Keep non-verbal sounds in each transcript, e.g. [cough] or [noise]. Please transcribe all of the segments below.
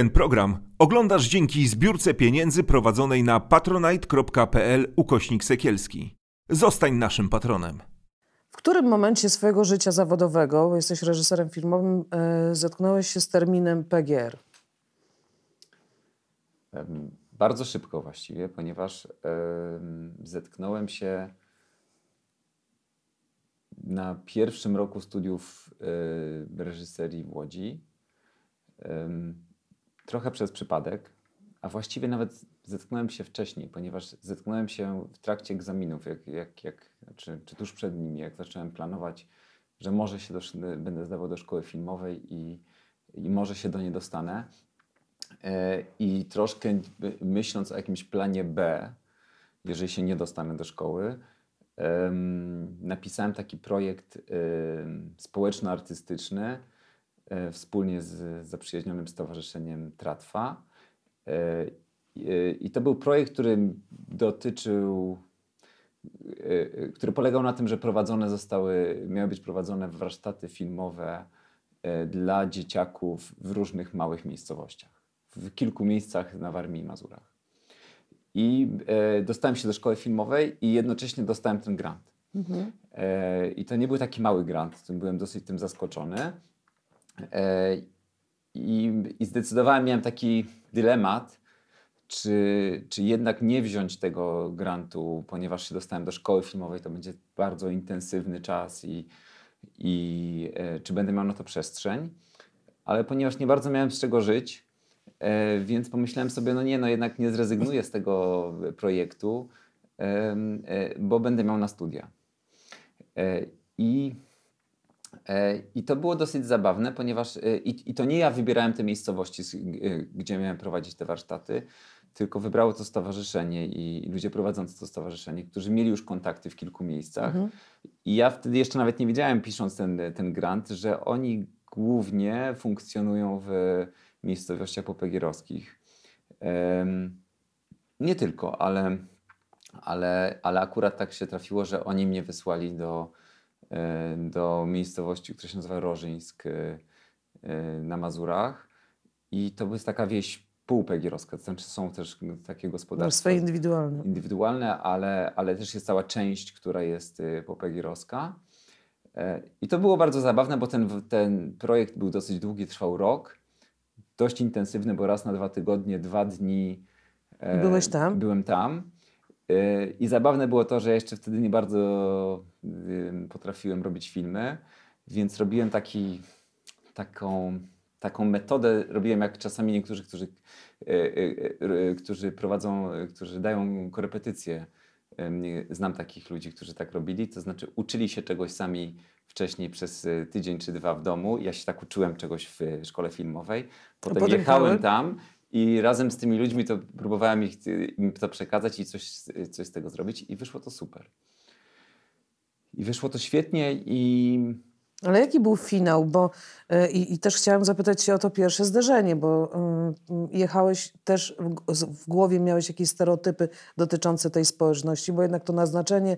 Ten program oglądasz dzięki zbiórce pieniędzy prowadzonej na patronite.pl ukośnik sekielski. Zostań naszym patronem. W którym momencie swojego życia zawodowego, bo jesteś reżyserem filmowym, e, zetknąłeś się z terminem PGR? Bardzo szybko właściwie, ponieważ em, zetknąłem się na pierwszym roku studiów e, reżyserii w Łodzi. Trochę przez przypadek, a właściwie nawet zetknąłem się wcześniej, ponieważ zetknąłem się w trakcie egzaminów, jak, jak, jak, czy, czy tuż przed nimi, jak zacząłem planować, że może się do, będę zdawał do szkoły filmowej i, i może się do niej dostanę. E, I troszkę my- myśląc o jakimś planie B, jeżeli się nie dostanę do szkoły, em, napisałem taki projekt społeczno-artystyczny wspólnie z zaprzyjaźnionym stowarzyszeniem Tratwa. E, i- I to był projekt, który dotyczył, e, e, który polegał na tym, że prowadzone zostały, miały być prowadzone warsztaty filmowe e, dla dzieciaków w różnych małych miejscowościach. W kilku miejscach na Warmii i Mazurach. I e, dostałem się do szkoły filmowej i jednocześnie dostałem ten grant. E, I to nie był taki mały grant, tym byłem dosyć tym zaskoczony. E, i, I zdecydowałem, miałem taki dylemat, czy, czy jednak nie wziąć tego grantu, ponieważ się dostałem do szkoły filmowej, to będzie bardzo intensywny czas i, i e, czy będę miał na to przestrzeń. Ale ponieważ nie bardzo miałem z czego żyć, e, więc pomyślałem sobie, no nie, no jednak nie zrezygnuję z tego projektu, bo będę miał na studia. I I to było dosyć zabawne, ponieważ e, i, i to nie ja wybierałem te miejscowości, e, gdzie miałem prowadzić te warsztaty, tylko wybrało to stowarzyszenie i ludzie prowadzący to stowarzyszenie, którzy mieli już kontakty w kilku miejscach. I ja wtedy jeszcze nawet nie wiedziałem, pisząc ten, ten grant, że oni głównie funkcjonują w miejscowościach popegierowskich. Em, nie tylko, ale, ale, ale akurat tak się trafiło, że oni mnie wysłali do, e, do miejscowości, która się nazywa Rożyńsk e, e, na Mazurach. I to jest taka wieś półpegierowska, to znaczy są też takie gospodarstwa swoje indywidualne. indywidualne, ale, ale też jest cała część, która jest popegierowska. E, I to było bardzo zabawne, bo ten, ten projekt był dosyć długi, trwał rok. Dość intensywny, bo raz na dwa tygodnie, dwa dni. e, Byłeś tam? Byłem tam. I zabawne było to, że ja jeszcze wtedy nie bardzo potrafiłem robić filmy, więc robiłem taki, taką, taką metodę, robiłem jak czasami niektórzy, którzy, e, e, e, którzy prowadzą, którzy dają korepetycje. Znam takich ludzi, którzy tak robili, to znaczy uczyli się czegoś sami wcześniej przez tydzień czy dwa w domu. Ja się tak uczyłem czegoś w szkole filmowej. Potem, potem jechałem tam i razem z tymi ludźmi to próbowałem ich, e, im to przekazać i coś, coś z tego zrobić i wyszło to super. I wyszło to świetnie i Ale jaki był finał? Bo, y, i, I też chciałam zapytać się o to pierwsze zderzenie, bo y, jechałeś też, w, w głowie miałeś jakieś stereotypy dotyczące tej społeczności, bo jednak to naznaczenie,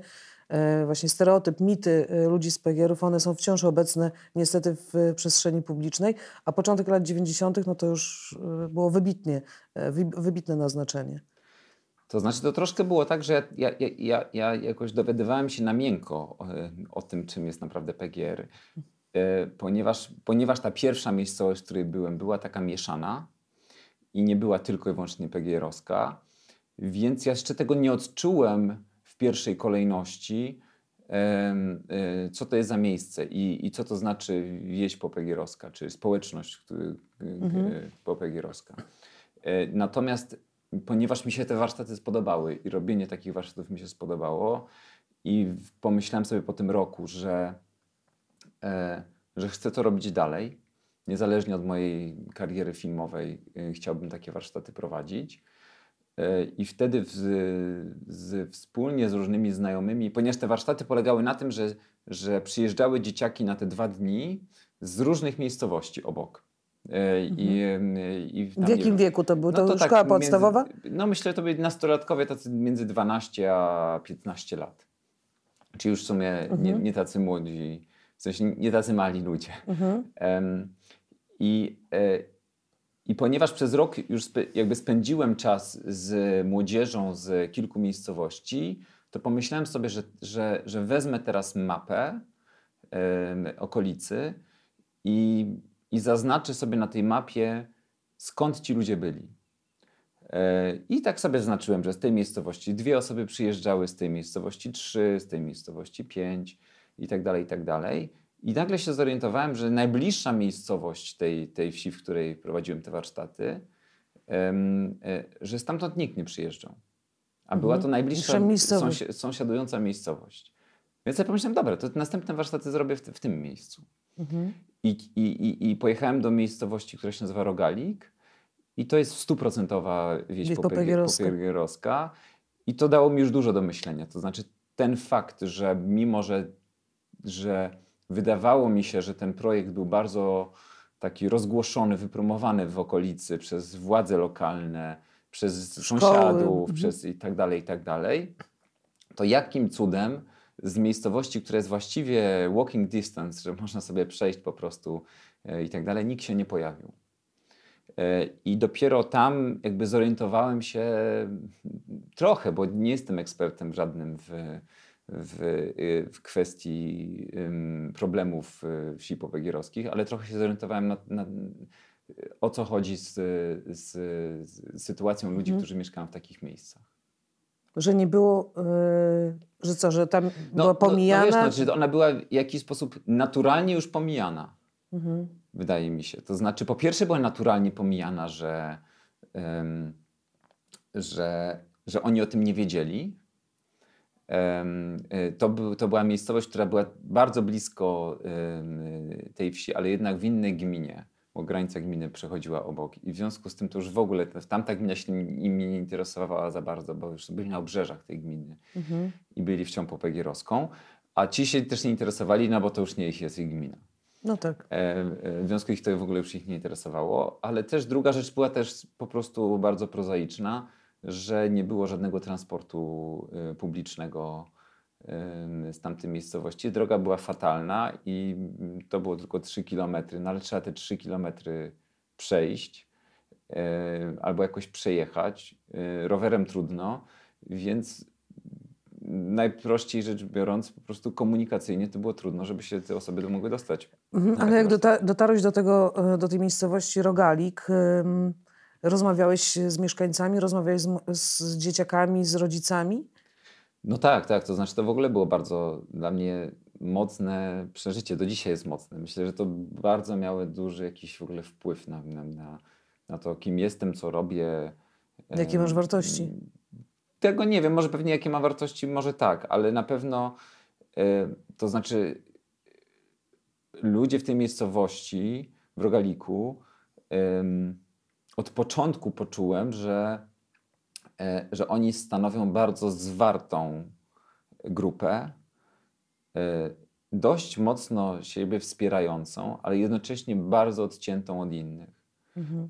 właśnie stereotyp, mity y, ludzi z PGR-ów, one są wciąż obecne niestety w y, przestrzeni publicznej, a początek lat 90. no to już było wybitnie, wy, wybitne naznaczenie. To znaczy, to troszkę było tak, że ja, ja, ja, ja jakoś dowiadywałem się na miękko o, o tym, czym jest naprawdę PGR, e, ponieważ, ponieważ ta pierwsza miejscowość, w której byłem, była taka mieszana i nie była tylko i wyłącznie PGR-owska, więc ja jeszcze tego nie odczułem pierwszej kolejności, e, co to jest za miejsce i, i co to znaczy wieś popegierowska, czy społeczność e, popegierowska. E, Natomiast ponieważ mi się te warsztaty spodobały i robienie takich warsztatów mi się spodobało i pomyślałem sobie po tym roku, że, że chcę to robić dalej, niezależnie od mojej kariery filmowej, chciałbym takie warsztaty prowadzić. E, I wtedy z, z, wspólnie z różnymi znajomymi, ponieważ te warsztaty polegały na tym, że, że przyjeżdżały dzieciaki na te dwa dni z różnych miejscowości obok. E, I, e, i W jakim wieku to było? no To, tak szkoła między- podstawowa? no myślę, to byli nastolatkowie tacy między 12 a 15 lat. Czyli już w sumie nie, nie tacy młodzi, w sensie nie tacy mali ludzie. Mhm. Em, I, e, I ponieważ przez rok już jakby spędziłem czas z młodzieżą z kilku miejscowości, to pomyślałem sobie, że, że, że wezmę teraz mapę okolicy i, i zaznaczę sobie na tej mapie, skąd ci ludzie byli. E, I tak sobie zaznaczyłem, że z tej miejscowości dwie osoby przyjeżdżały, z tej miejscowości trzy, z tej miejscowości pięć i tak dalej, i tak dalej. I nagle się zorientowałem, że najbliższa miejscowość tej, tej wsi, w której prowadziłem te warsztaty, e, że stamtąd nikt nie przyjeżdżał. A była to mhm. najbliższa sąsiadująca miejscowość. Więc ja pomyślałem, dobra, to następne warsztaty zrobię w, w tym miejscu. Mhm. I, i, i, I pojechałem do miejscowości, która się nazywa Rogalik. I to jest stuprocentowa wieś, wieś popegierowska. I to dało mi już dużo do myślenia. To znaczy ten fakt, że mimo, że, że wydawało mi się, że ten projekt był bardzo taki rozgłoszony, wypromowany w okolicy przez władze lokalne, przez Szkoły. sąsiadów, mhm. przez i tak dalej, i tak dalej, to jakim cudem z miejscowości, która jest właściwie walking distance, że można sobie przejść po prostu e, i tak dalej, nikt się nie pojawił. E, I dopiero tam jakby zorientowałem się trochę, bo nie jestem ekspertem żadnym w, w, w kwestii problemów e, wsi powegierowskich, ale trochę się zorientowałem na, na, o co chodzi z, z, z sytuacją ludzi, mhm. którzy mieszkają w takich miejscach. Że nie było, yy, że co, że tam no, była pomijana? No, no wiesz, no, ona była w jakiś sposób naturalnie już pomijana. Mhm. Wydaje mi się. To znaczy, po pierwsze, była naturalnie pomijana, że, um, że, że oni o tym nie wiedzieli. Um, to, był, to była miejscowość, która była bardzo blisko um, tej wsi, ale jednak w innej gminie bo granica gminy przechodziła obok. I w związku z tym to już w ogóle tamta gmina się nimi nie interesowała za bardzo, bo już byli na obrzeżach tej gminy mhm. i byli wciąż popegierowską. A ci się też nie interesowali, no bo to już nie ich jest ich gmina. No tak. E, e, w związku z tym to w ogóle już ich nie interesowało. Ale też druga rzecz była też po prostu bardzo prozaiczna, że nie było żadnego transportu e, publicznego z tamtej miejscowości. Droga była fatalna i to było tylko 3 km, no ale trzeba te 3 km przejść albo jakoś przejechać. Rowerem trudno, więc najprościej rzecz biorąc, po prostu komunikacyjnie to było trudno, żeby się te osoby mogły dostać. Mhm, ale jak dota dotarłeś do, tego, do tej miejscowości Rogalik, rozmawiałeś z mieszkańcami, rozmawiałeś z, z dzieciakami, z rodzicami? No tak, tak. To znaczy, to w ogóle było bardzo dla mnie mocne przeżycie. Do dzisiaj jest mocne. Myślę, że to bardzo miało duży jakiś w ogóle wpływ na, na, na, na to, kim jestem, co robię. Jakie masz wartości? Tego nie wiem. Może pewnie jakie ma wartości, może tak, ale na pewno e, to znaczy ludzie w tej miejscowości, w Rogaliku, od początku poczułem, że E, że oni stanowią bardzo zwartą grupę, e, dość mocno siebie wspierającą, ale jednocześnie bardzo odciętą od innych. Mhm.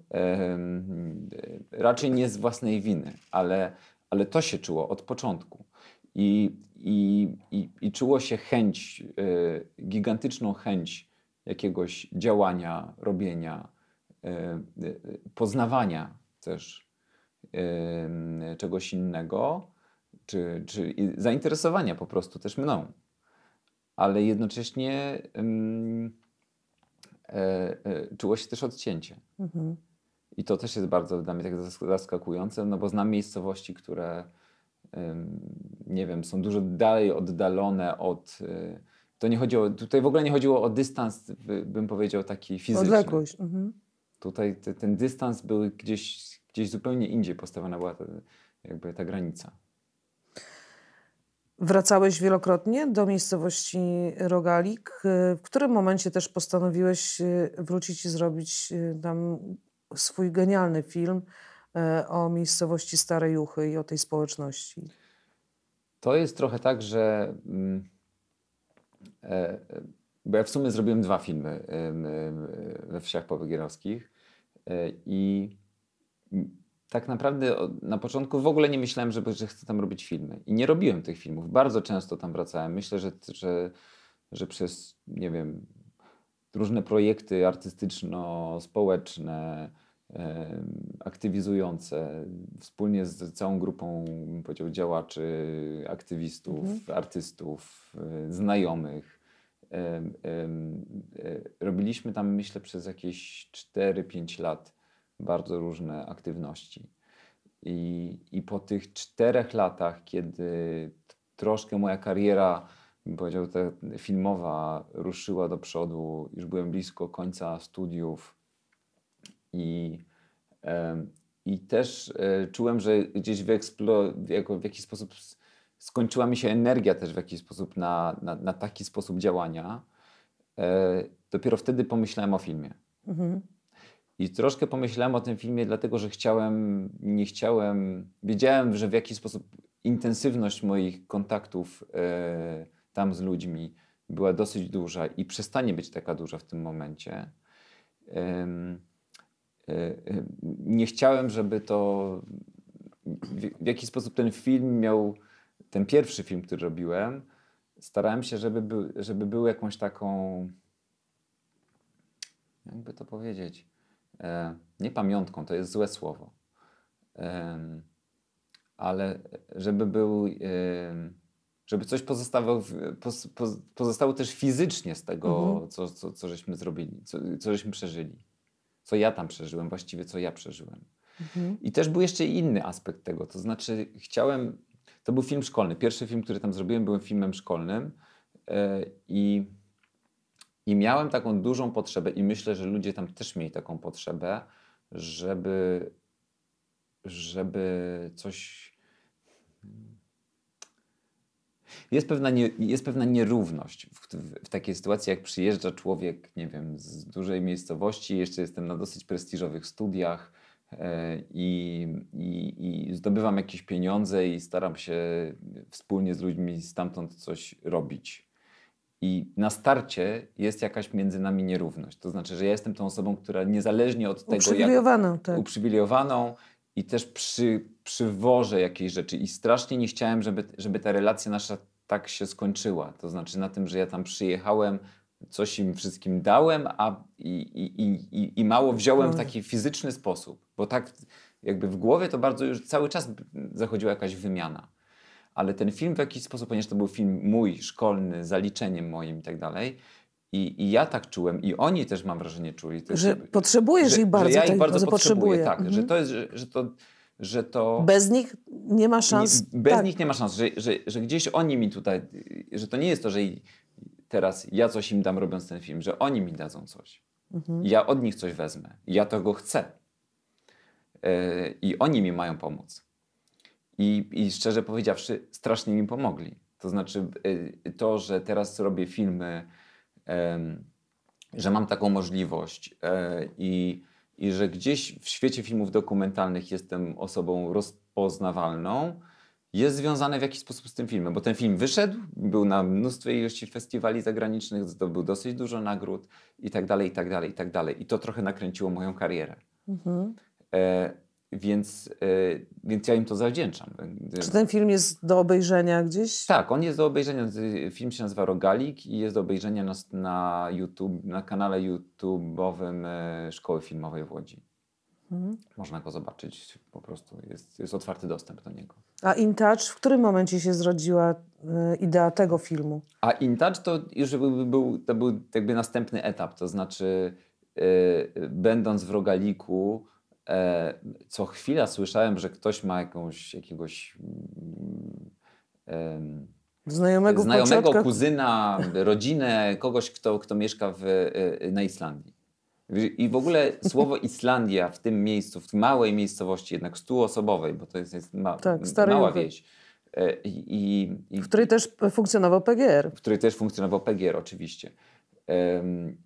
Raczej nie z własnej winy, ale, ale to się czuło od początku. I, i, i, i czuło się chęć, e, gigantyczną chęć jakiegoś działania, robienia, poznawania też czegoś innego, czy, czy zainteresowania po prostu też mną. Ale jednocześnie e, e, czuło się też odcięcie. Mhm. I to też jest bardzo dla mnie tak zaskakujące, no bo znam miejscowości, które nie wiem, są dużo dalej oddalone od. E, to nie chodziło, tutaj w ogóle nie chodziło o dystans, bym powiedział, taki fizyczny. Odległość. Mhm. Tutaj te, ten dystans był gdzieś gdzieś zupełnie indziej postawiona była ta, jakby ta granica. Wracałeś wielokrotnie do miejscowości Rogalik. W którym momencie też postanowiłeś e, wrócić i zrobić e, tam swój genialny film e, o miejscowości Stare Juchy i o tej społeczności? To jest trochę tak, że mm, bo ja w sumie zrobiłem dwa filmy we wsiach powygierowskich i tak naprawdę na początku w ogóle nie myślałem, żeby, że chcę tam robić filmy. I nie robiłem tych filmów. Bardzo często tam wracałem. Myślę, że, że, że przez, nie wiem, różne projekty artystyczno-społeczne, aktywizujące, wspólnie z całą grupą, powiedział, działaczy, aktywistów, mhm. artystów, e, znajomych. E, robiliśmy tam, myślę, przez jakieś 4-5 lat bardzo różne aktywności. I, I po tych czterech latach, kiedy troszkę moja kariera, bym powiedział, ta filmowa ruszyła do przodu, już byłem blisko końca studiów, i, i też e, czułem, że gdzieś wyeksplo, w jakiś sposób skończyła mi się energia też w jakiś sposób na, na, na taki sposób działania. E, dopiero wtedy pomyślałem o filmie. Mhm. I troszkę pomyślałem o tym filmie, dlatego że chciałem, nie chciałem, wiedziałem, że w jakiś sposób intensywność moich kontaktów e, tam z ludźmi była dosyć duża i przestanie być taka duża w tym momencie. E, e, nie chciałem, żeby to w jakiś sposób ten film miał, ten pierwszy film, który robiłem, starałem się, żeby był, żeby był jakąś taką, jakby to powiedzieć, e, nie pamiątką, to jest złe słowo, ale żeby był, żeby coś pozostało, pozostało też fizycznie z tego, mhm. co, co, co żeśmy zrobili, co, co żeśmy przeżyli co ja tam przeżyłem, właściwie co ja przeżyłem. Mhm. I też był jeszcze inny aspekt tego, to znaczy chciałem, to był film szkolny. Pierwszy film, który tam zrobiłem, był filmem szkolnym yy, i, i miałem taką dużą potrzebę i myślę, że ludzie tam też mieli taką potrzebę, żeby, żeby coś jest pewna, nie, jest pewna nierówność w, w, w, takiej sytuacji, jak przyjeżdża człowiek, nie wiem, z dużej miejscowości, jeszcze jestem na dosyć prestiżowych studiach e, i, i, i zdobywam jakieś pieniądze i staram się wspólnie z ludźmi stamtąd coś robić. I na starcie jest jakaś między nami nierówność. To znaczy, że ja jestem tą osobą, która niezależnie od tego, uprzywilejowaną, jak tak. uprzywilejowaną i też przy, przywożę jakieś rzeczy. I strasznie nie chciałem, żeby, żeby ta relacja nasza tak się skończyła. To znaczy na tym, że ja tam przyjechałem, coś im wszystkim dałem, a i, i, i, i mało wziąłem w taki fizyczny sposób. Bo tak jakby w głowie to bardzo już cały czas zachodziła jakaś wymiana. Ale ten film w jakiś sposób, ponieważ to był film mój, szkolny, zaliczeniem moim i tak dalej, i, I ja tak czułem, i oni też mam wrażenie czuli. Też, że potrzebujesz że, ich bardzo. Że ja ich bardzo potrzebuję, tak. Mhm. Że to jest, że, że to że to... Bez nich nie ma szans. Nie, bez tak. nich nie ma szans, że, że, że gdzieś oni mi tutaj, że to nie jest to, że teraz ja coś im dam robiąc ten film, że oni mi dadzą coś. Mhm. Ja od nich coś wezmę. Ja tego chcę. Yy, I oni mi mają pomóc. I, I szczerze powiedziawszy, strasznie mi pomogli. To znaczy yy, to, że teraz robię filmy, yy, że mam taką możliwość i i że gdzieś w świecie filmów dokumentalnych jestem osobą rozpoznawalną, jest związane w jakiś sposób z tym filmem, bo ten film wyszedł, był na mnóstwie ilości festiwali zagranicznych, zdobył dosyć dużo nagród i tak dalej, i tak dalej, i tak dalej. I to trochę nakręciło moją karierę. Mhm. E, więc, e, więc ja im to zawdzięczam. Czy ten film jest do obejrzenia gdzieś? Tak, on jest do obejrzenia. Film się nazywa Rogalik i jest do obejrzenia na, na YouTube, na kanale YouTube'owym e, Szkoły Filmowej w Łodzi. Mhm. Można go zobaczyć, po prostu jest, jest otwarty dostęp do niego. A InTouch, w którym momencie się zrodziła y, idea tego filmu? A InTouch to już był, był, to był jakby następny etap, to znaczy y, będąc w Rogaliku, e, co chwila słyszałem, że ktoś ma jakąś, jakiegoś e, znajomego, znajomego kuzyna, rodzinę, kogoś, kto, kto mieszka w, e, na Islandii. I w ogóle słowo Islandia w tym miejscu, w małej miejscowości, jednak stuosobowej, bo to jest, jest ma, tak, mała wieś. E, I, i, w której też funkcjonował PGR. W której też funkcjonował PGR, oczywiście.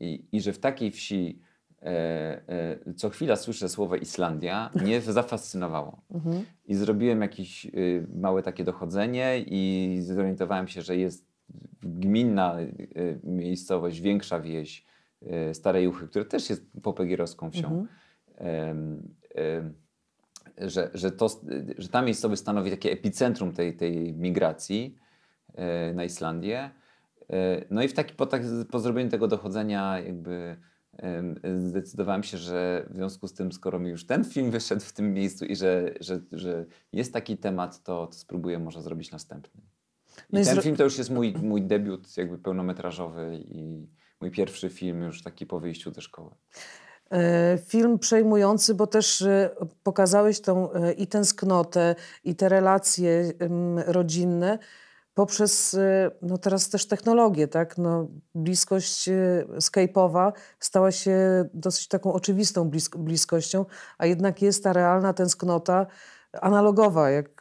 I, I że w takiej wsi E, e, co chwila słyszę słowo Islandia, mnie [laughs] zafascynowało. Mhm. I zrobiłem jakieś y, małe takie dochodzenie i zorientowałem się, że jest gminna y, miejscowość, większa wieś y, Starej Juchy, która też jest popegierowską wsią. Mhm. Że, że, to, że ta miejscowość stanowi takie epicentrum tej, tej migracji e, na Islandię. No i w taki, po, tak, po zrobieniu tego dochodzenia jakby zdecydowałem się, że w związku z tym, skoro mi już ten film wyszedł w tym miejscu i że, że, że jest taki temat, to, to spróbuję może zrobić następny. I no ten film to już jest mój, mój debiut jakby pełnometrażowy i mój pierwszy film już taki po wyjściu ze szkoły. E, film przejmujący, bo też e, pokazałeś tą e, i tęsknotę, i te relacje rodzinne poprzez no teraz też technologię, tak? No, bliskość Skype'owa stała się dosyć taką oczywistą blisk bliskością, a jednak jest ta realna tęsknota analogowa, jak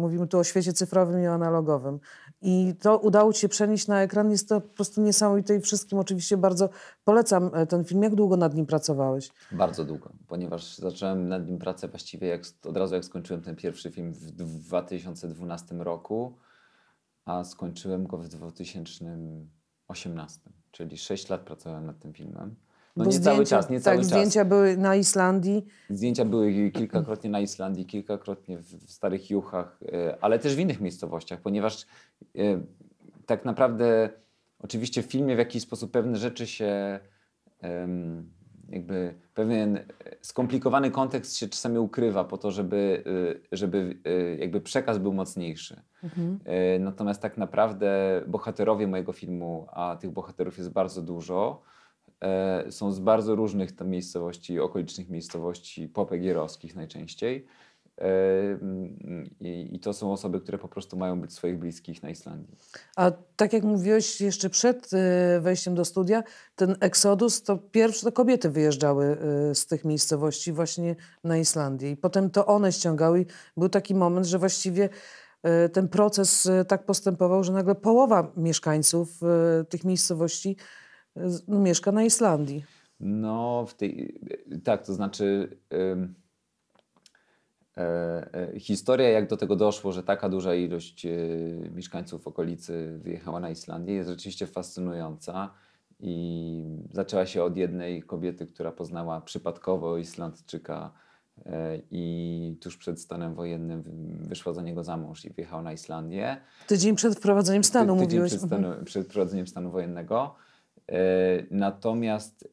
mówimy tu o świecie cyfrowym i analogowym. I to udało Ci się przenieść na ekran. Jest to po prostu niesamowite i wszystkim oczywiście bardzo polecam e, ten film. Jak długo nad nim pracowałeś? Bardzo długo, ponieważ zacząłem nad nim pracę właściwie jak, od razu jak skończyłem ten pierwszy film w 2012 roku, a skończyłem go w 2018, czyli 6 lat pracowałem nad tym filmem. No Bo nie zdjęcia, cały czas, nie cały tak, czas. zdjęcia były na Islandii. Zdjęcia były kilkakrotnie na Islandii, kilkakrotnie w, Starych Juchach, e, ale też w innych miejscowościach, ponieważ e, tak naprawdę oczywiście w filmie w jakiś sposób pewne rzeczy się jakby pewien skomplikowany kontekst się czasami ukrywa po to, żeby, e, żeby jakby przekaz był mocniejszy. Mhm. Natomiast tak naprawdę bohaterowie mojego filmu, a tych bohaterów jest bardzo dużo, są z bardzo różnych tam miejscowości, okolicznych miejscowości popegierowskich najczęściej. E, mm, I, to są osoby, które po prostu mają być swoich bliskich na Islandii. A tak jak mówiłeś jeszcze przed e, wejściem do studia, ten eksodus to pierwsze to kobiety wyjeżdżały z tych miejscowości właśnie na Islandię. I potem to one ściągały. I był taki moment, że właściwie ten proces tak postępował, że nagle połowa mieszkańców tych miejscowości mieszka na Islandii. No, w tej, tak, to znaczy e, e, historia, jak do tego doszło, że taka duża ilość e, mieszkańców okolicy wyjechała na Islandię, jest rzeczywiście fascynująca. I zaczęła się od jednej kobiety, która poznała przypadkowo Islandczyka i tuż przed stanem wojennym wyszła za niego za mąż i wyjechała na Islandię. Tydzień przed wprowadzeniem stanu Ty, mówiłeś. Przed, stanu, przed wprowadzeniem stanu wojennego. E, natomiast e,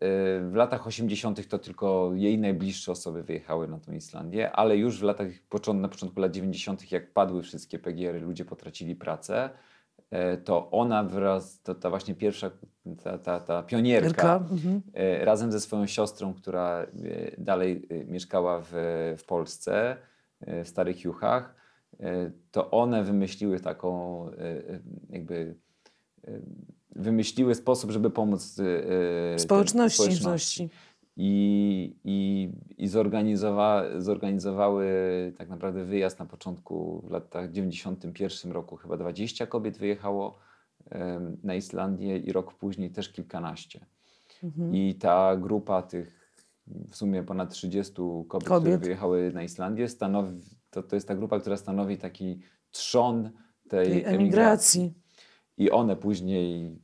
w latach 80. to tylko jej najbliższe osoby wyjechały na tą Islandię, ale już w latach, na początku lat 90., jak padły wszystkie PGR-y, ludzie potracili pracę, e, to ona wraz, to ta właśnie pierwsza, ta, ta, ta pionierka, mhm. razem ze swoją siostrą, która dalej mieszkała w, w Polsce, w Starych Juchach, to one wymyśliły taką jakby wymyśliły sposób, żeby pomóc yy, społeczności. społeczności. I, i, i zorganizowa, zorganizowały tak naprawdę wyjazd na początku w latach 91 roku chyba 20 kobiet wyjechało yy, na Islandię i rok później też kilkanaście. Mhm. I ta grupa tych w sumie ponad 30 kobiet, kobiet. które wyjechały na Islandię, stanowi, to, to jest ta grupa, która stanowi taki trzon tej, tej emigracji. emigracji. I one później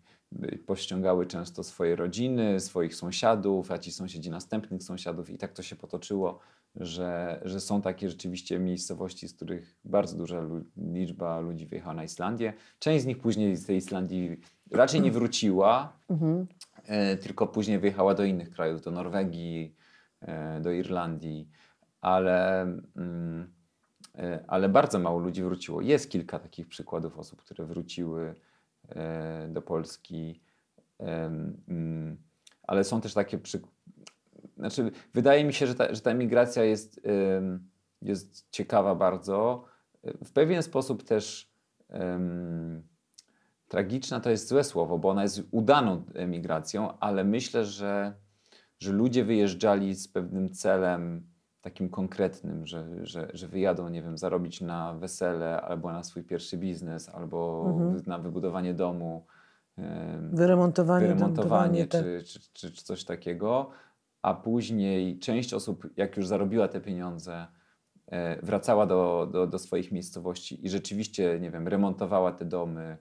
pościągały często swoje rodziny, swoich sąsiadów, a ci sąsiedzi następnych sąsiadów i tak to się potoczyło, że, że są takie rzeczywiście miejscowości, z których bardzo duża liczba ludzi wyjechała na Islandię. Część z nich później z tej Islandii raczej nie wróciła, mhm. e, tylko później wyjechała do innych krajów, do Norwegii, e, do Irlandii, ale, mm, e, ale bardzo mało ludzi wróciło. Jest kilka takich przykładów osób, które wróciły do Polski. Mm, ale są też takie przy... Znaczy, wydaje mi się, że ta, że ta jest, jest ciekawa bardzo. W pewien sposób też tragiczna to jest złe słowo, bo ona jest udaną emigracją, ale myślę, że, że ludzie wyjeżdżali z pewnym celem takim konkretnym, że, że, że wyjadą, nie wiem, zarobić na wesele, albo na swój pierwszy biznes, albo mhm. na wybudowanie domu. Wyremontowanie, wyremontowanie czy, czy, czy, czy, coś takiego. A później część osób, jak już zarobiła te pieniądze, e, wracała do, do, do swoich miejscowości i rzeczywiście, nie wiem, remontowała te domy,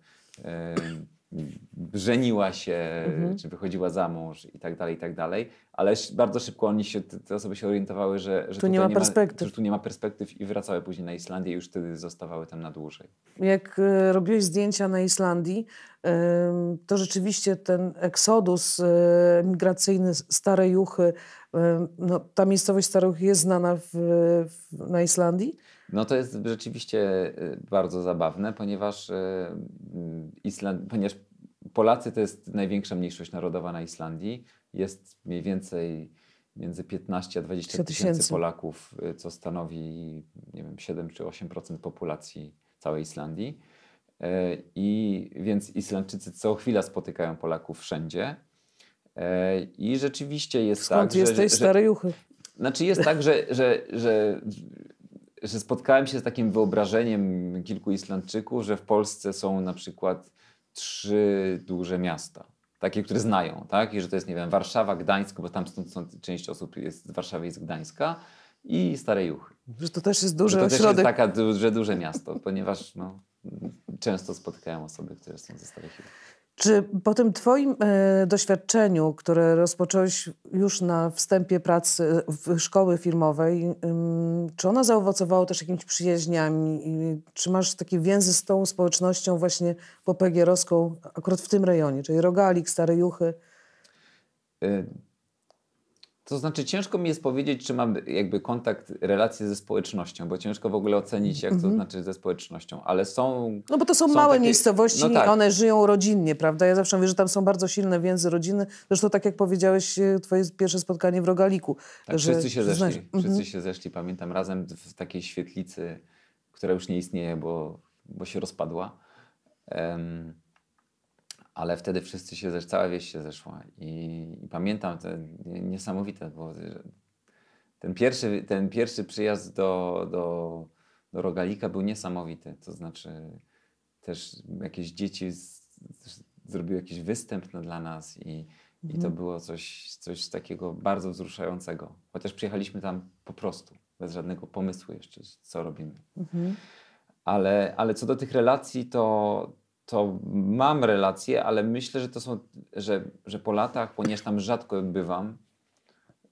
żeniła się, Mhm. czy wychodziła za mąż i tak dalej, i tak dalej, ale bardzo szybko oni się, te osoby się orientowały, że, że Tu nie ma perspektyw. że tu nie ma perspektyw i wracały później na Islandię i już wtedy zostawały tam na dłużej. Jak e, robiłeś zdjęcia na Islandii, to rzeczywiście ten eksodus e, migracyjny z Starej Juchy, em, no, ta miejscowość Stare Juchy jest znana w, w, na Islandii? No to jest rzeczywiście y, bardzo zabawne, ponieważ, y, mm, Island, ponieważ Polacy to jest największa mniejszość narodowa na Islandii. Jest mniej więcej między 15 a 20 20 tysięcy. Polaków, y, co stanowi nie wiem, 7 czy 8% populacji całej Islandii. Y, I więc Islandczycy co chwila spotykają Polaków wszędzie. Y, I rzeczywiście jest Skąd tak, jesteś? że, że, Stare Juchy. znaczy jest tak, że, że, że, że spotkałem się z takim wyobrażeniem kilku Islandczyków, że w Polsce są na przykład trzy duże miasta. Takie, które znają, tak? I że to jest, nie wiem, Warszawa, Gdańsk, bo tam stąd, stąd część osób jest z Warszawy i z Gdańska i Stare Juchy. Że to też jest Że duży to też jest ośrodek. taka duże, duże miasto, ponieważ no, często spotykają osoby, które są ze Starych Juch. Czy po tym twoim e, doświadczeniu, które rozpocząłeś już na wstępie pracy w szkoły filmowej, czy ono zaowocowało też jakimiś przyjaźniami? I czy masz takie więzy z tą społecznością właśnie popegierowską akurat w tym rejonie, czyli Rogalik, Stare Juchy? Y, To znaczy, ciężko mi jest powiedzieć, czy mam jakby kontakt, relacje ze społecznością, bo ciężko w ogóle ocenić, jak to znaczy ze społecznością, ale są. No bo to są, Są małe takie- miejscowości no tak. i one żyją rodzinnie, prawda? Ja zawsze mówię, że tam są bardzo silne więzy rodziny. Zresztą tak jak powiedziałeś, e, twoje pierwsze spotkanie w Rogaliku. Tak, że wszyscy się zeszli. znasz- Mhm. Wszyscy się zeszli, pamiętam, razem w takiej świetlicy, która już nie istnieje, bo, bo się rozpadła. Em, ale wtedy wszyscy się zeszli, cała wieś się zeszła. I, i pamiętam nie- niesamowite, bo ten pierwszy, ten pierwszy przyjazd do, do, do Rogalika był niesamowity. To znaczy też jakieś dzieci z, z, zrobiły jakiś występ no, dla nas i, i to było coś, coś takiego bardzo wzruszającego. Chociaż przyjechaliśmy tam po prostu, bez żadnego pomysłu jeszcze, co robimy. Mhm. Ale, ale co do tych relacji, to, to mam relacje, ale myślę, że to są, że, że po latach, ponieważ tam rzadko bywam,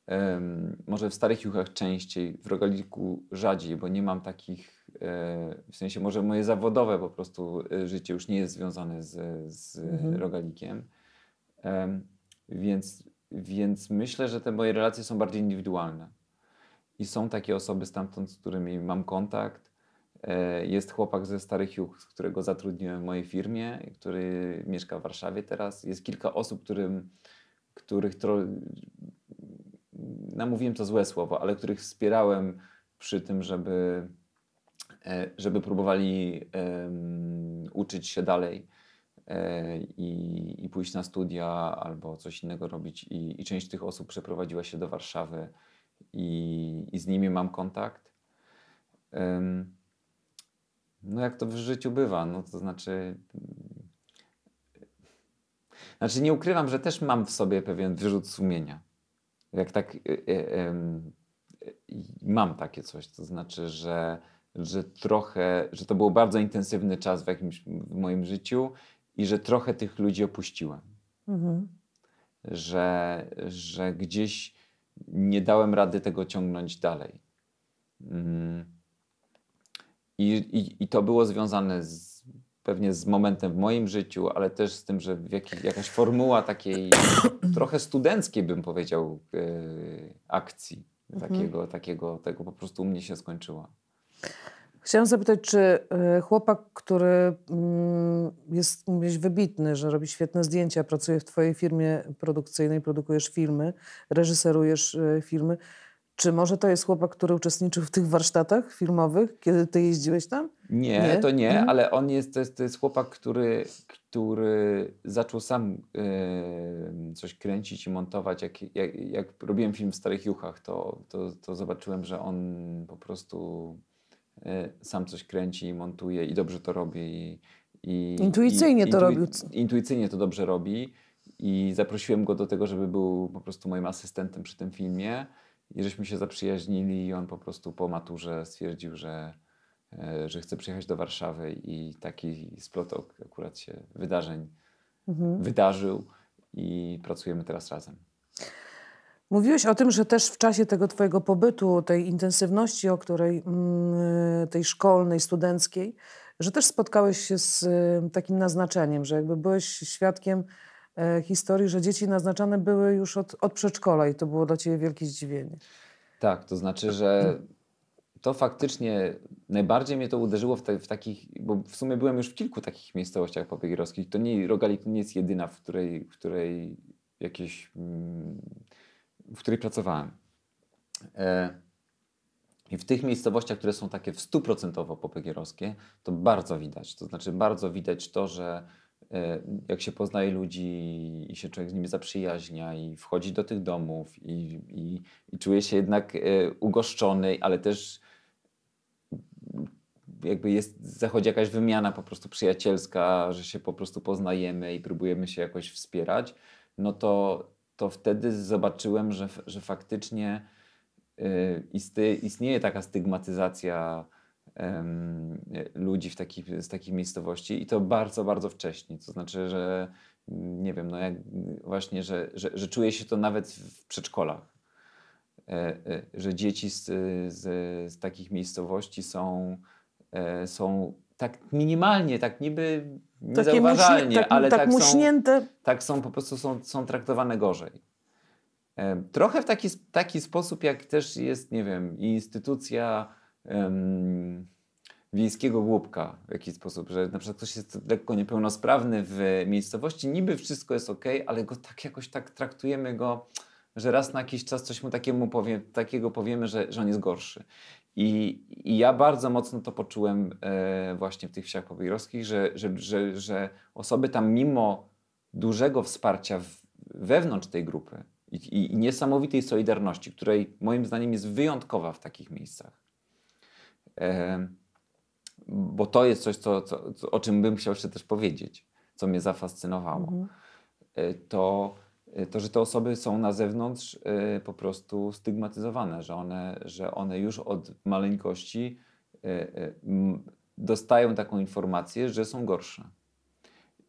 em, może w Starych Juchach częściej, w Rogaliku rzadziej, bo nie mam takich, e, w sensie może moje zawodowe po prostu e, życie już nie jest związane z, z Mhm. Rogalikiem. Em, więc, więc myślę, że te moje relacje są bardziej indywidualne. I są takie osoby stamtąd, z którymi mam kontakt. E, Jest chłopak ze Starych Juch, którego zatrudniłem w mojej firmie, który mieszka w Warszawie teraz. Jest kilka osób, którym, których tro... namówiłem to złe słowo, ale których wspierałem przy tym, żeby, e, żeby próbowali em, uczyć się dalej e, i, i pójść na studia albo coś innego robić. I, I część tych osób przeprowadziła się do Warszawy i, i z nimi mam kontakt. Em, No jak to w życiu bywa, no to znaczy... mm, Znaczy nie ukrywam, że też mam w sobie pewien wyrzut sumienia. Jak tak... y, y, y, mam takie coś, to znaczy, że, że trochę, że to był bardzo intensywny czas w jakimś w moim życiu i że trochę tych ludzi opuściłem Mhm. że, że gdzieś nie dałem rady tego ciągnąć dalej. Mm. I, i, I to było związane z, pewnie z momentem w moim życiu, ale też z tym, że w jaki, jakaś formuła takiej [coughs] trochę studenckiej, bym powiedział, e, akcji. Takiego, takiego, tego po prostu u mnie się skończyła. Chciałam zapytać, czy e, chłopak, który mm, jest mówisz, wybitny, że robi świetne zdjęcia, pracuje w twojej firmie produkcyjnej, produkujesz filmy, reżyserujesz e, filmy, czy może to jest chłopak, który uczestniczył w tych warsztatach filmowych, kiedy ty jeździłeś tam? Nie, Nie? to nie, Mhm. ale on jest to, jest, to jest chłopak, który, który zaczął sam e, coś kręcić i montować. Jak, jak, jak robiłem film w Starych Juchach, to, to, to zobaczyłem, że on po prostu e, sam coś kręci i montuje i dobrze to robi. I, i, Intuicyjnie to robił. Intuicyjnie to dobrze robi i zaprosiłem go do tego, żeby był po prostu moim asystentem przy tym filmie i żeśmy się zaprzyjaźnili i on po prostu po maturze stwierdził, że, e, że chce przyjechać do Warszawy i taki splot akurat się wydarzeń mhm. wydarzył i pracujemy teraz razem. Mówiłeś o tym, że też w czasie tego twojego pobytu, tej intensywności, o której, mm, tej szkolnej, studenckiej, że też spotkałeś się z y, takim naznaczeniem, że jakby byłeś świadkiem e, historii, że dzieci naznaczane były już od, od przedszkola i to było dla ciebie wielkie zdziwienie. Tak, to znaczy, że to faktycznie najbardziej mnie to uderzyło w, te, w, takich, bo w sumie byłem już w kilku takich miejscowościach popegeerowskich. To nie, Rogalik nie jest jedyna, w której, w której jakieś, mm, w której pracowałem. E, I w tych miejscowościach, które są takie w stuprocentowo popegeerowskie, to bardzo widać. To znaczy bardzo widać to, że e, jak się poznaje ludzi i się człowiek z nimi zaprzyjaźnia i wchodzi do tych domów i, i, i czuje się jednak e, ugoszczony, ale też jakby jest, zachodzi jakaś wymiana po prostu przyjacielska, że się po prostu poznajemy i próbujemy się jakoś wspierać, no to, to wtedy zobaczyłem, że, że faktycznie y, istnieje taka stygmatyzacja ludzi w takich, z takich miejscowości i to bardzo, bardzo wcześnie. To znaczy, że nie wiem, no jak właśnie, że, że, że czuje się to nawet w przedszkolach. E, e, że dzieci z, z, z takich miejscowości są E, są tak minimalnie, tak niby niezauważalnie, tak, ale tak, tak muśnięte. Są, tak są po prostu są, są traktowane gorzej. Trochę w taki, taki sposób, jak też jest, nie wiem, instytucja um, wiejskiego głupka w jakiś sposób, że na przykład ktoś jest lekko niepełnosprawny w miejscowości, niby wszystko jest ok, ale go tak jakoś tak traktujemy go, że raz na jakiś czas coś mu takiemu powie, takiego powiemy, że, że on jest gorszy. I, I, ja bardzo mocno to poczułem e, właśnie w tych wsiach pobierowskich, że, że, że, że osoby tam mimo dużego wsparcia w, wewnątrz tej grupy i, i, i, niesamowitej solidarności, której moim zdaniem jest wyjątkowa w takich miejscach, bo to jest coś, co, co, o czym bym chciał jeszcze też powiedzieć, co mnie zafascynowało, mhm. e, to Y, to, że te osoby są na zewnątrz y, po prostu stygmatyzowane, że one, że one już od maleńkości dostają taką informację, że są gorsze.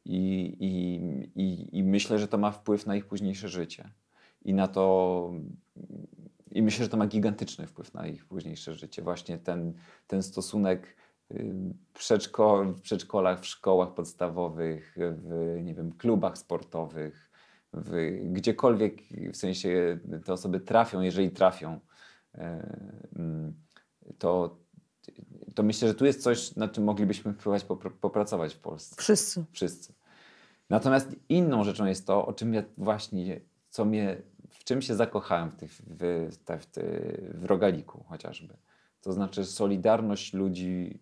I, i, i, I myślę, że to ma wpływ na ich późniejsze życie. I na to. I myślę, że to ma gigantyczny wpływ na ich późniejsze życie. Właśnie ten, ten stosunek przedszko, w przedszkolach, w szkołach podstawowych, w nie wiem, klubach sportowych, w, gdziekolwiek w sensie te osoby trafią, jeżeli trafią, e, mm, to, to myślę, że tu jest coś, nad czym moglibyśmy próbować popracować w Polsce. Wszyscy. Wszyscy. Natomiast inną rzeczą jest to, o czym ja właśnie, co mnie, w czym się zakochałem w, tych, w, w, w rogaliku chociażby. To znaczy solidarność ludzi,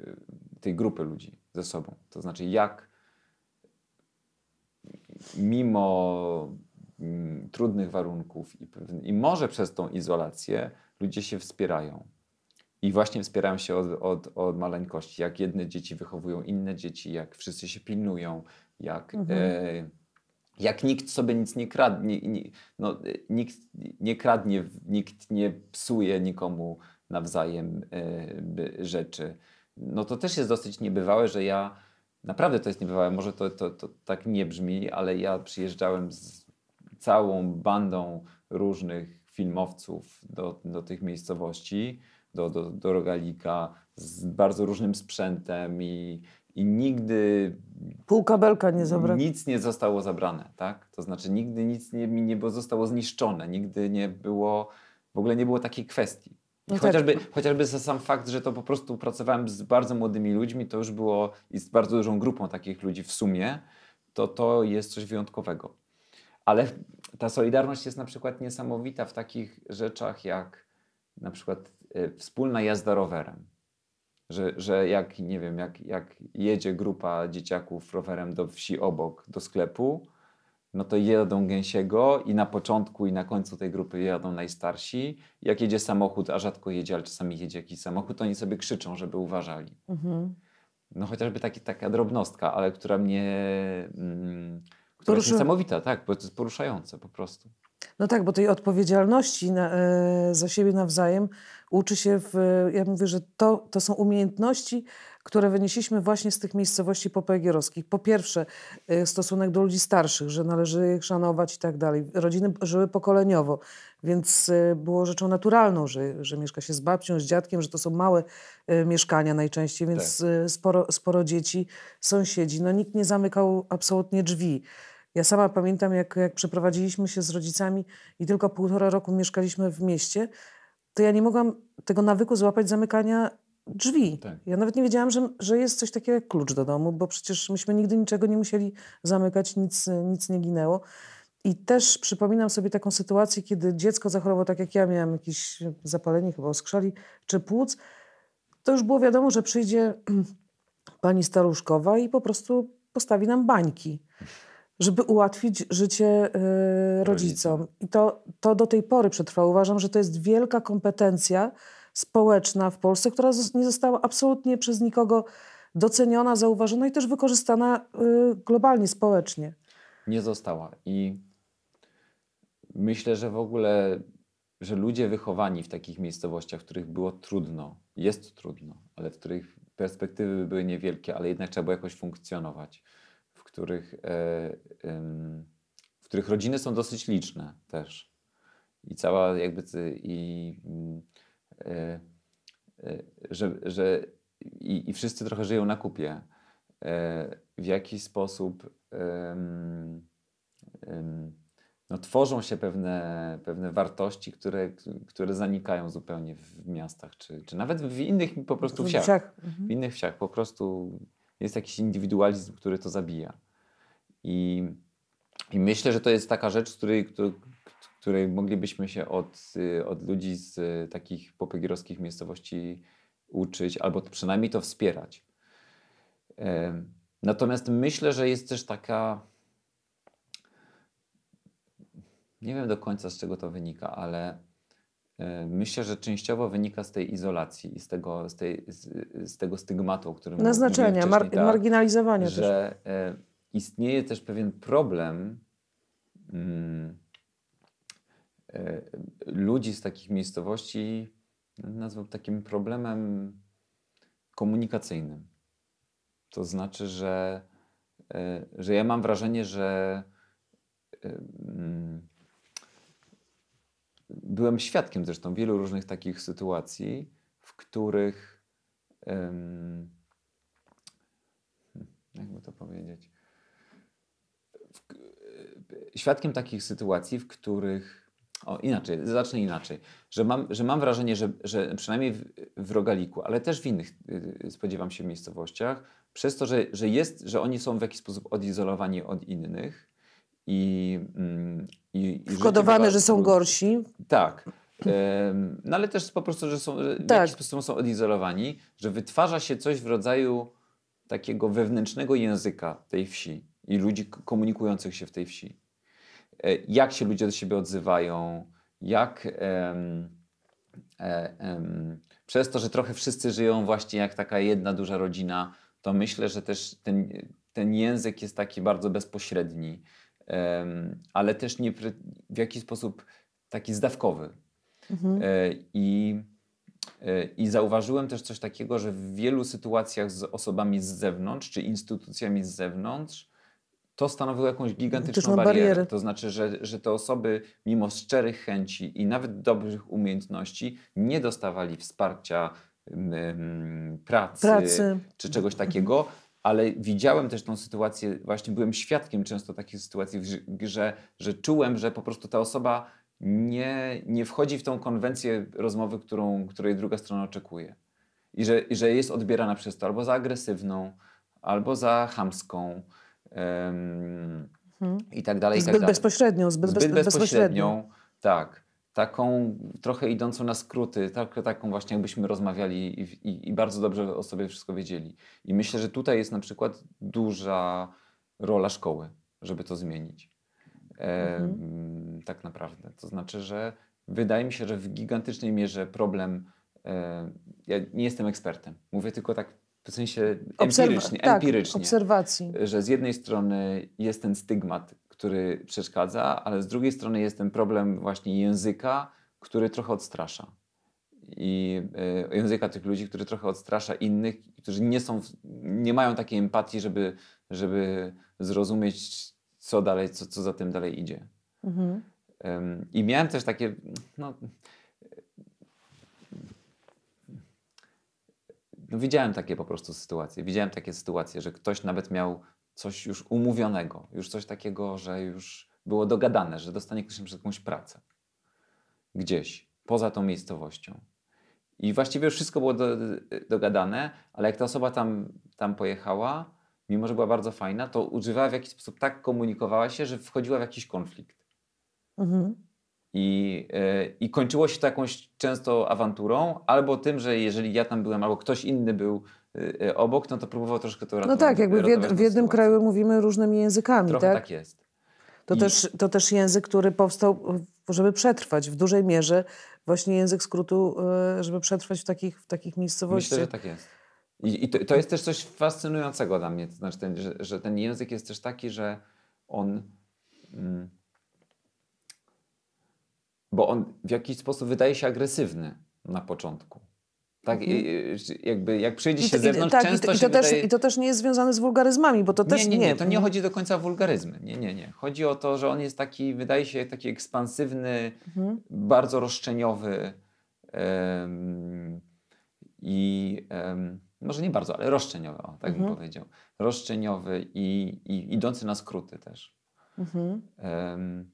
y, tej grupy ludzi ze sobą. To znaczy jak mimo mm, trudnych warunków i, i, może przez tą izolację ludzie się wspierają. I właśnie wspierają się od, od, od maleńkości. Jak jedne dzieci wychowują inne dzieci, jak wszyscy się pilnują, jak, mhm. e, jak nikt sobie nic nie kradnie, nie, no, nikt nie kradnie, nikt nie psuje nikomu nawzajem e, rzeczy. No to też jest dosyć niebywałe, że ja Naprawdę to jest niebywałe. Może to, to, to tak nie brzmi, ale ja przyjeżdżałem z całą bandą różnych filmowców do, do tych miejscowości, do, do, do Rogalika, z bardzo różnym sprzętem i, i nigdy. Pół kabelka nie zabrano. Nic nie zostało zabrane, tak? To znaczy, nigdy nic nie, nie zostało zniszczone, nigdy nie było, w ogóle nie było takiej kwestii. No chociażby, tak. chociażby za sam fakt, że to po prostu pracowałem z bardzo młodymi ludźmi, to już było i z bardzo dużą grupą takich ludzi w sumie, to to jest coś wyjątkowego. Ale ta solidarność jest na przykład niesamowita w takich rzeczach jak na przykład y, wspólna jazda rowerem. Że, że jak, nie wiem, jak, jak jedzie grupa dzieciaków rowerem do wsi obok, do sklepu, no to jedą gęsiego i na początku i na końcu tej grupy jadą najstarsi. Jak jedzie samochód, a rzadko jedzie, ale czasami jedzie jakiś samochód, to oni sobie krzyczą, żeby uważali. Mhm. No chociażby taki, taka drobnostka, ale która mnie... Mm, która jest niesamowita, tak, bo to jest poruszające po prostu. No tak, bo tej odpowiedzialności na, e, za siebie nawzajem uczy się w... Ja mówię, że to, to są umiejętności, które wynieśliśmy właśnie z tych miejscowości popegierowskich. Po pierwsze, y, stosunek do ludzi starszych, że należy ich szanować i tak dalej. Rodziny żyły pokoleniowo, więc y, było rzeczą naturalną, że, że mieszka się z babcią, z dziadkiem, że to są małe mieszkania najczęściej, więc Tak. sporo, sporo dzieci, sąsiedzi. No nikt nie zamykał absolutnie drzwi. Ja sama pamiętam, jak, jak przeprowadziliśmy się z rodzicami i tylko półtora roku mieszkaliśmy w mieście, to ja nie mogłam tego nawyku złapać zamykania drzwi. Tak. Ja nawet nie wiedziałam, że, że jest coś takiego jak klucz do domu, bo przecież myśmy nigdy niczego nie musieli zamykać, nic, nic nie ginęło. I też przypominam sobie taką sytuację, kiedy dziecko zachorowało tak jak ja, miałam jakieś zapalenie chyba oskrzeli czy płuc, to już było wiadomo, że przyjdzie [clears throat] pani staruszkowa i po prostu postawi nam bańki, żeby ułatwić życie y, rodzicom. I to, to do tej pory przetrwa. Uważam, że to jest wielka kompetencja społeczna w Polsce, która nie została absolutnie przez nikogo doceniona, zauważona i też wykorzystana y, globalnie, społecznie. nie została. I myślę, że w ogóle, że ludzie wychowani w takich miejscowościach, w których było trudno, jest trudno, ale w których perspektywy były niewielkie, ale jednak trzeba było jakoś funkcjonować, których, e, w których rodziny są dosyć liczne też. I cała jakby i e, e, że, że i, i wszyscy trochę żyją na kupie. W jaki sposób no, tworzą się pewne, pewne wartości, które, które zanikają zupełnie w miastach, czy, czy nawet w innych po prostu W wsiach. wsiach. Mhm. W innych wsiach po prostu jest jakiś indywidualizm, który to zabija. I, i myślę, że to jest taka rzecz, której, której, moglibyśmy się od, y, od ludzi z y, takich popegierowskich miejscowości uczyć, albo przynajmniej to wspierać. Natomiast myślę, że jest też taka. Nie wiem do końca z czego to wynika, ale e, myślę, że częściowo wynika z tej izolacji i z tego, z tej, z, z tego stygmatu, o którym Naznaczenia, mar- tak, marginalizowania też. że e, istnieje też pewien problem mm, e, ludzi z takich miejscowości, nazwał takim problemem komunikacyjnym. To znaczy, że, e, że ja mam wrażenie, że e, mm, byłem świadkiem zresztą wielu różnych takich sytuacji, w których em, jakby to powiedzieć, świadkiem takich sytuacji, w których o, inaczej, zacznę inaczej, że mam, że mam wrażenie, że, że przynajmniej w, w Rogaliku, ale też w innych, y, spodziewam się, miejscowościach, przez to, że, że jest, że oni są w jakiś sposób odizolowani od innych i, mm, i, i Wkodowane, bywa że są gorsi. tak. No ale też po prostu, że są, że w Tak. jakiś sposób są odizolowani, że wytwarza się coś w rodzaju takiego wewnętrznego języka tej wsi i ludzi komunikujących się w tej wsi. E, Jak się ludzie do siebie odzywają, jak em, e, em, przez to, że trochę wszyscy żyją właśnie jak taka jedna duża rodzina, to myślę, że też ten, ten język jest taki bardzo bezpośredni, em, ale też nie w jakiś sposób taki zdawkowy. Mhm. E, I, e, I zauważyłem też coś takiego, że w wielu sytuacjach z osobami z zewnątrz, czy instytucjami z zewnątrz, to stanowiło jakąś gigantyczną barierę. barierę. To znaczy, że, że te osoby, mimo szczerych chęci i nawet dobrych umiejętności, nie dostawali wsparcia pracy, Pracy. czy czegoś takiego. Ale widziałem też tą sytuację, właśnie byłem świadkiem często takich sytuacji, że, że czułem, że po prostu ta osoba nie, nie wchodzi w tą konwencję rozmowy, którą, której druga strona oczekuje. I że, I że jest odbierana przez to albo za agresywną, albo za chamską em, i tak dalej. i tak Zbyt dalej. bezpośrednią, zbyt, Zbyt bez, bezpośrednią, tak. Taką trochę idącą na skróty, tak, taką właśnie jakbyśmy rozmawiali i, i, i bardzo dobrze o sobie wszystko wiedzieli. I myślę, że tutaj jest na przykład duża rola szkoły, żeby to zmienić. E, mm, Tak naprawdę. To znaczy, że wydaje mi się, że w gigantycznej mierze problem. E, ja nie jestem ekspertem. Mówię tylko tak w sensie empirycznie. tak, empirycznie obserwacji. że z jednej strony jest ten stygmat, który przeszkadza, ale z drugiej strony jest ten problem właśnie języka, który trochę odstrasza. i y, języka tych ludzi, który trochę odstrasza innych, którzy nie są, nie mają takiej empatii, żeby, żeby zrozumieć, co dalej, co, co za tym dalej idzie. Mhm. I miałem też takie, no, no, widziałem takie po prostu sytuacje. Widziałem takie sytuacje, że ktoś nawet miał coś już umówionego, już coś takiego, że już było dogadane, że dostanie ktoś na jakąś pracę gdzieś, poza tą miejscowością. I właściwie już wszystko było do, dogadane, ale jak ta osoba tam, tam pojechała, mimo że była bardzo fajna, to używała w jakiś sposób tak komunikowała się, że wchodziła w jakiś konflikt. Mhm. I, yy, I kończyło się to jakąś często awanturą, albo tym, że jeżeli ja tam byłem, albo ktoś inny był yy, obok, no to próbował troszkę to ratować. No tak, jakby w, jed, w jednym kraju mówimy różnymi językami, Trochę tak? tak jest. To, I... też, to też język, który powstał, żeby przetrwać w dużej mierze, właśnie język skrótu, e, żeby przetrwać w takich, w takich miejscowościach. Myślę, że tak jest. I, i to, to, jest też coś fascynującego dla mnie, to znaczy ten, że, że, ten język jest też taki, że on. Mm, bo on w jakiś sposób wydaje się agresywny na początku. Tak, mhm. jakby jak przyjdzie się z zewnątrz, tak, często i to, i to wydaje... też, I to też nie jest związane z wulgaryzmami, bo to nie, też nie. Nie, nie, to nie chodzi do końca o wulgaryzmy. Nie, nie, nie. Chodzi o to, że on jest taki, wydaje się taki ekspansywny, mhm. bardzo roszczeniowy um, i um, może nie bardzo, ale roszczeniowy, o, tak mhm. bym powiedział. Roszczeniowy i, i idący na skróty też. Mhm. Um,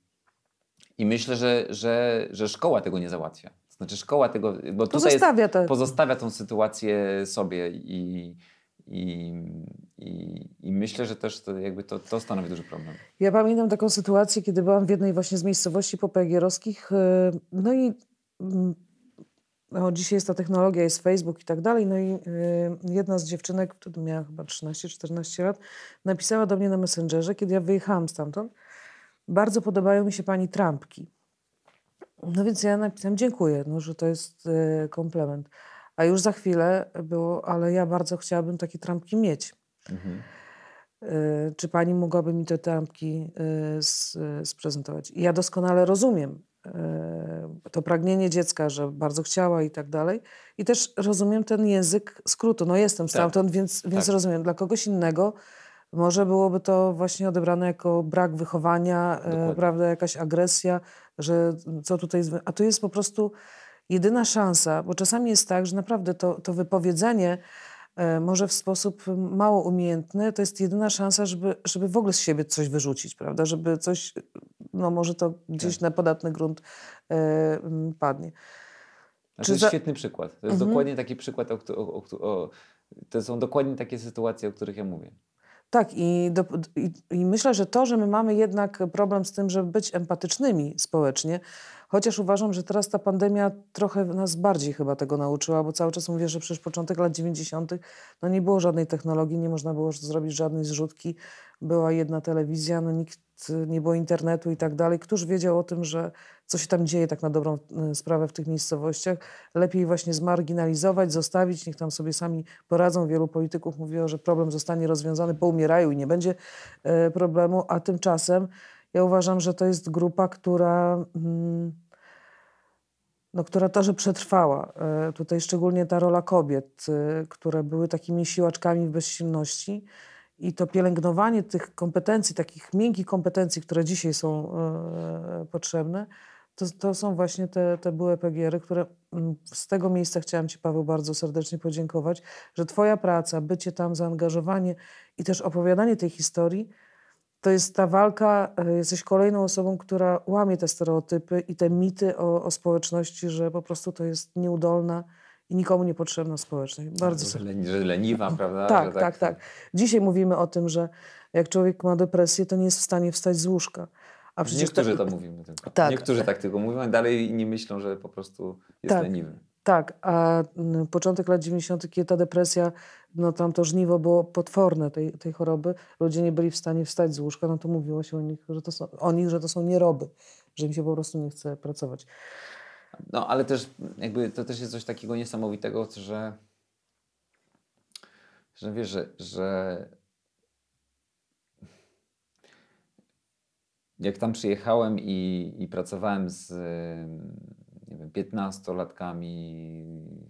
I myślę, że, że, że szkoła tego nie załatwia. Znaczy szkoła tego, bo pozostawia, jest, pozostawia tą sytuację sobie i, i, i, i, myślę, że też to, jakby to, to stanowi duży problem. Ja pamiętam taką sytuację, kiedy byłam w jednej właśnie z miejscowości popegierowskich, e, no i no, dzisiaj jest ta technologia, jest Facebook i tak dalej, no i y, jedna z dziewczynek, która miała chyba 13-14 lat, napisała do mnie na Messengerze, kiedy ja wyjechałam stamtąd, bardzo podobają mi się pani trampki. No więc ja napisałam dziękuję, no, że to jest y, komplement. A już za chwilę było, ale ja bardzo chciałabym takie trampki mieć. Mhm. Y, czy pani mogłaby mi te trampki y, sprezentować? I ja doskonale rozumiem to pragnienie dziecka, że bardzo chciała i tak dalej. I też rozumiem ten język skrótu. No jestem tak. stamtąd, tak. więc, więc tak. rozumiem. Dla kogoś innego może byłoby to właśnie odebrane jako brak wychowania, e, prawda, jakaś agresja, że co tutaj... A tu jest po prostu jedyna szansa, bo czasami jest tak, że naprawdę to, to wypowiedzenie e, może w sposób mało umiejętny, to jest jedyna szansa, żeby, żeby w ogóle z siebie coś wyrzucić, prawda? Żeby coś, no może to gdzieś tak. na podatny grunt e, padnie. A to jest za... świetny przykład. To jest mhm. dokładnie taki przykład, o, o, o, to są dokładnie takie sytuacje, o których ja mówię. Tak, i, do, i, i, myślę, że to, że my mamy jednak problem z tym, żeby być empatycznymi społecznie, chociaż uważam, że teraz ta pandemia trochę nas bardziej chyba tego nauczyła, bo cały czas mówię, że przecież początek lat 90. no nie było żadnej technologii, nie można było zrobić żadnej zrzutki, była jedna telewizja, no nikt nie było internetu i tak dalej. Któż wiedział o tym, że co się tam dzieje tak na dobrą y, sprawę w tych miejscowościach? Lepiej właśnie zmarginalizować, zostawić, niech tam sobie sami poradzą. Wielu polityków mówiło, że problem zostanie rozwiązany, poumierają i nie będzie y, problemu, a tymczasem ja uważam, że to jest grupa, która... Mm, no, która to, że przetrwała. Y, tutaj szczególnie ta rola kobiet, które były takimi siłaczkami w bezsilności, i to pielęgnowanie tych kompetencji, takich miękkich kompetencji, które dzisiaj są e, potrzebne, to, to są właśnie te, te były PGR-y, które mm, z tego miejsca chciałam Ci, Paweł, bardzo serdecznie podziękować, że Twoja praca, bycie tam, zaangażowanie i też opowiadanie tej historii, to jest ta walka, e, jesteś kolejną osobą, która łamie te stereotypy i te mity o, o społeczności, że po prostu to jest nieudolna, i nikomu niepotrzebna społeczność. Bardzo że, że leniwa, [laughs] prawda? Tak, tak, tak, tak. Dzisiaj mówimy o tym, że jak człowiek ma depresję, to nie jest w stanie wstać z łóżka. A przecież Niektórzy to mówimy tylko. Tak. Niektórzy tak tylko mówią, a dalej nie myślą, że po prostu jest tak. leniwy. Tak, a początek lat 90., kiedy ta depresja, no tam to żniwo było potworne tej, tej choroby, ludzie nie byli w stanie wstać z łóżka, no to mówiło się o nich, że to są, o nich, że to są nieroby, że im się po prostu nie chce pracować. No, ale też jakby to też jest coś takiego niesamowitego, że, że wiesz, że, że jak tam przyjechałem i, i pracowałem z nie wiem, 15-latkami,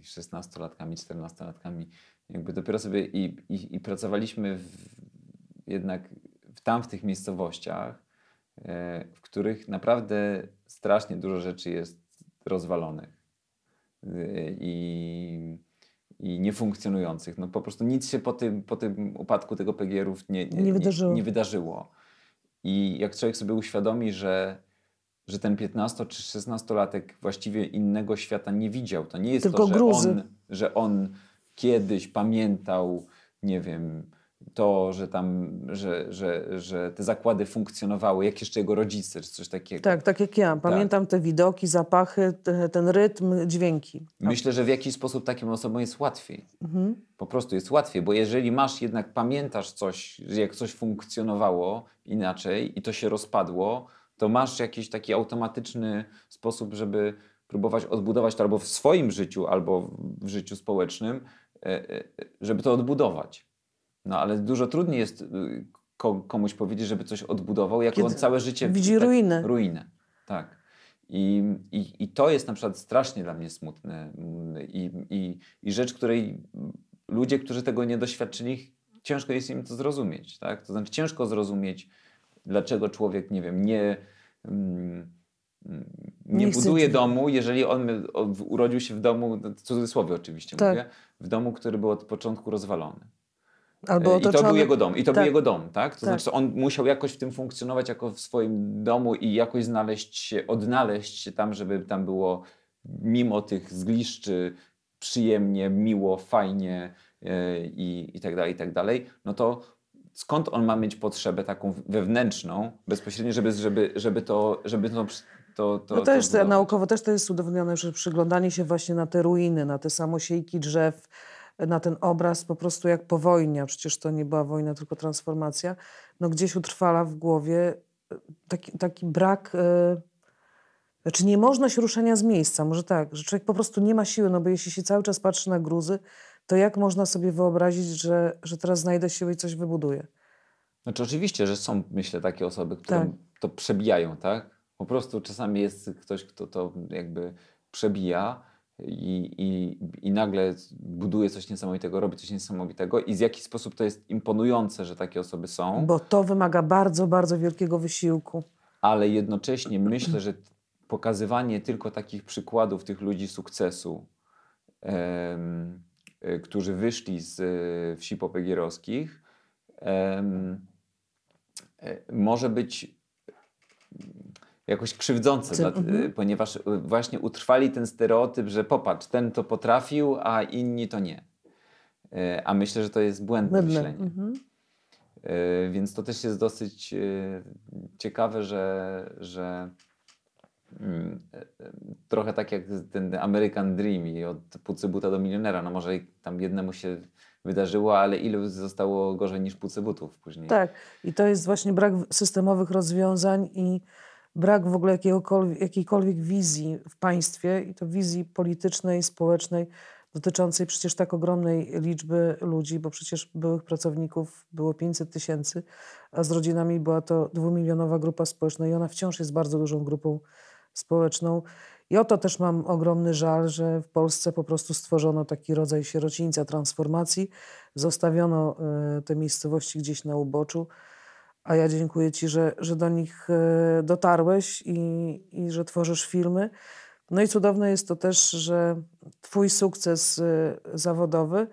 16-latkami, 14-latkami. Jakby dopiero sobie i, i, i pracowaliśmy w, jednak w tam w tych miejscowościach, e, w których naprawdę strasznie dużo rzeczy jest rozwalonych e, i, i niefunkcjonujących. No po prostu nic się po tym, po tym upadku tego PGR-ów nie, nie, Nie wydarzyło. Nie, nie wydarzyło. I jak człowiek sobie uświadomi, że, że ten 15 czy 16-latek właściwie innego świata nie widział, to nie jest Tylko to, że gruzy. on, że on kiedyś pamiętał, nie wiem, to, że tam, że, że, że te zakłady funkcjonowały, jak jeszcze jego rodzice, czy coś takiego. Tak, tak jak ja. Pamiętam te widoki, zapachy, te, ten rytm, dźwięki. Myślę, że w jakiś sposób takim osobom jest łatwiej. Mhm. Po prostu jest łatwiej, bo jeżeli masz jednak, pamiętasz coś, że jak coś funkcjonowało inaczej i to się rozpadło, to masz jakiś taki automatyczny sposób, żeby próbować odbudować to albo w swoim życiu, albo w życiu społecznym, e, e, żeby to odbudować. No ale dużo trudniej jest y, ko- komuś powiedzieć, żeby coś odbudował, jak Kiedy on całe życie widzi ruinę. Ruinę, tak. I, i, I to jest na przykład strasznie dla mnie smutne Mm, i, i, i rzecz, której ludzie, którzy tego nie doświadczyli, ciężko jest im to zrozumieć. Tak? To znaczy ciężko zrozumieć, dlaczego człowiek, nie wiem, nie, mm, mm, nie, Nie buduje ci- domu, jeżeli on, on urodził się w domu, w cudzysłowie oczywiście Tak. mówię, w domu, który był od początku rozwalony. Albo E, I to był jego dom. I to był Tak. jego dom, tak? To Tak. znaczy on musiał jakoś w tym funkcjonować jako w swoim domu i jakoś znaleźć się, odnaleźć się tam, żeby tam było mimo tych zgliszczy przyjemnie, miło, fajnie e, i, i tak dalej, i tak dalej. No to skąd on ma mieć potrzebę taką wewnętrzną, bezpośrednio, żeby, żeby, żeby to, żeby to, to, to No też to naukowo też to jest udowodnione, że przyglądanie się właśnie na te ruiny, na te samosiejki drzew, na ten obraz po prostu jak po wojnie, a przecież to nie była wojna, tylko transformacja, no gdzieś utrwala w głowie e, taki, taki brak... E, znaczy nie możność ruszenia z miejsca, może tak, że człowiek po prostu nie ma siły, no bo jeśli się cały czas patrzy na gruzy, to jak można sobie wyobrazić, że, że teraz znajdę siłę i coś wybuduję? Znaczy oczywiście, że są, myślę, takie osoby, które Tak. to przebijają, tak? Po prostu czasami jest ktoś, kto to jakby przebija i, i, i nagle buduje coś niesamowitego, robi coś niesamowitego i w jakiś sposób to jest imponujące, że takie osoby są, Bo to wymaga bardzo, bardzo wielkiego wysiłku. ale jednocześnie [clears throat] myślę, że pokazywanie tylko takich przykładów tych ludzi sukcesu, em, y, którzy wyszli z y, wsi popegierowskich, em, y, może być jakoś krzywdzące, Czy- dla, mhm. y, ponieważ y, właśnie utrwali ten stereotyp, że popatrz, ten to potrafił, a inni to nie. Y, A myślę, że to jest błędne myślenie. Mhm. Więc to też jest dosyć ciekawe, że, że mm, trochę tak jak ten American Dream i od Pucybuta do milionera, no może tam jednemu się wydarzyło, ale ilu zostało gorzej niż Pucybutów później. Tak, i to jest właśnie brak systemowych rozwiązań i brak w ogóle jakiejkolwiek wizji w państwie i to wizji politycznej, społecznej dotyczącej przecież tak ogromnej liczby ludzi, bo przecież byłych pracowników było 500 tysięcy, a z rodzinami była to dwumilionowa grupa społeczna i ona wciąż jest bardzo dużą grupą społeczną. I o to też mam ogromny żal, że w Polsce po prostu stworzono taki rodzaj sierocińca transformacji, zostawiono e, te miejscowości gdzieś na uboczu, a ja dziękuję Ci, że, że do nich e, dotarłeś i, i że tworzysz filmy. No i cudowne jest to też, że Twój sukces e, zawodowy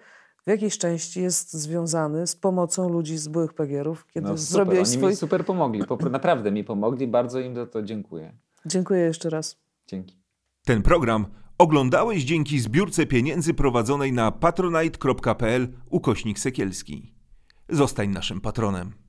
w jakiejś części jest związany z pomocą ludzi z byłych pegierów, kiedy No super, zrobiłeś oni swój... mi super pomogli, po, [clears throat] naprawdę mi pomogli, bardzo im za to dziękuję. Dziękuję jeszcze raz. Dzięki. Ten program oglądałeś dzięki zbiórce pieniędzy prowadzonej na patronite.pl ukośnik sekielski. Zostań naszym patronem.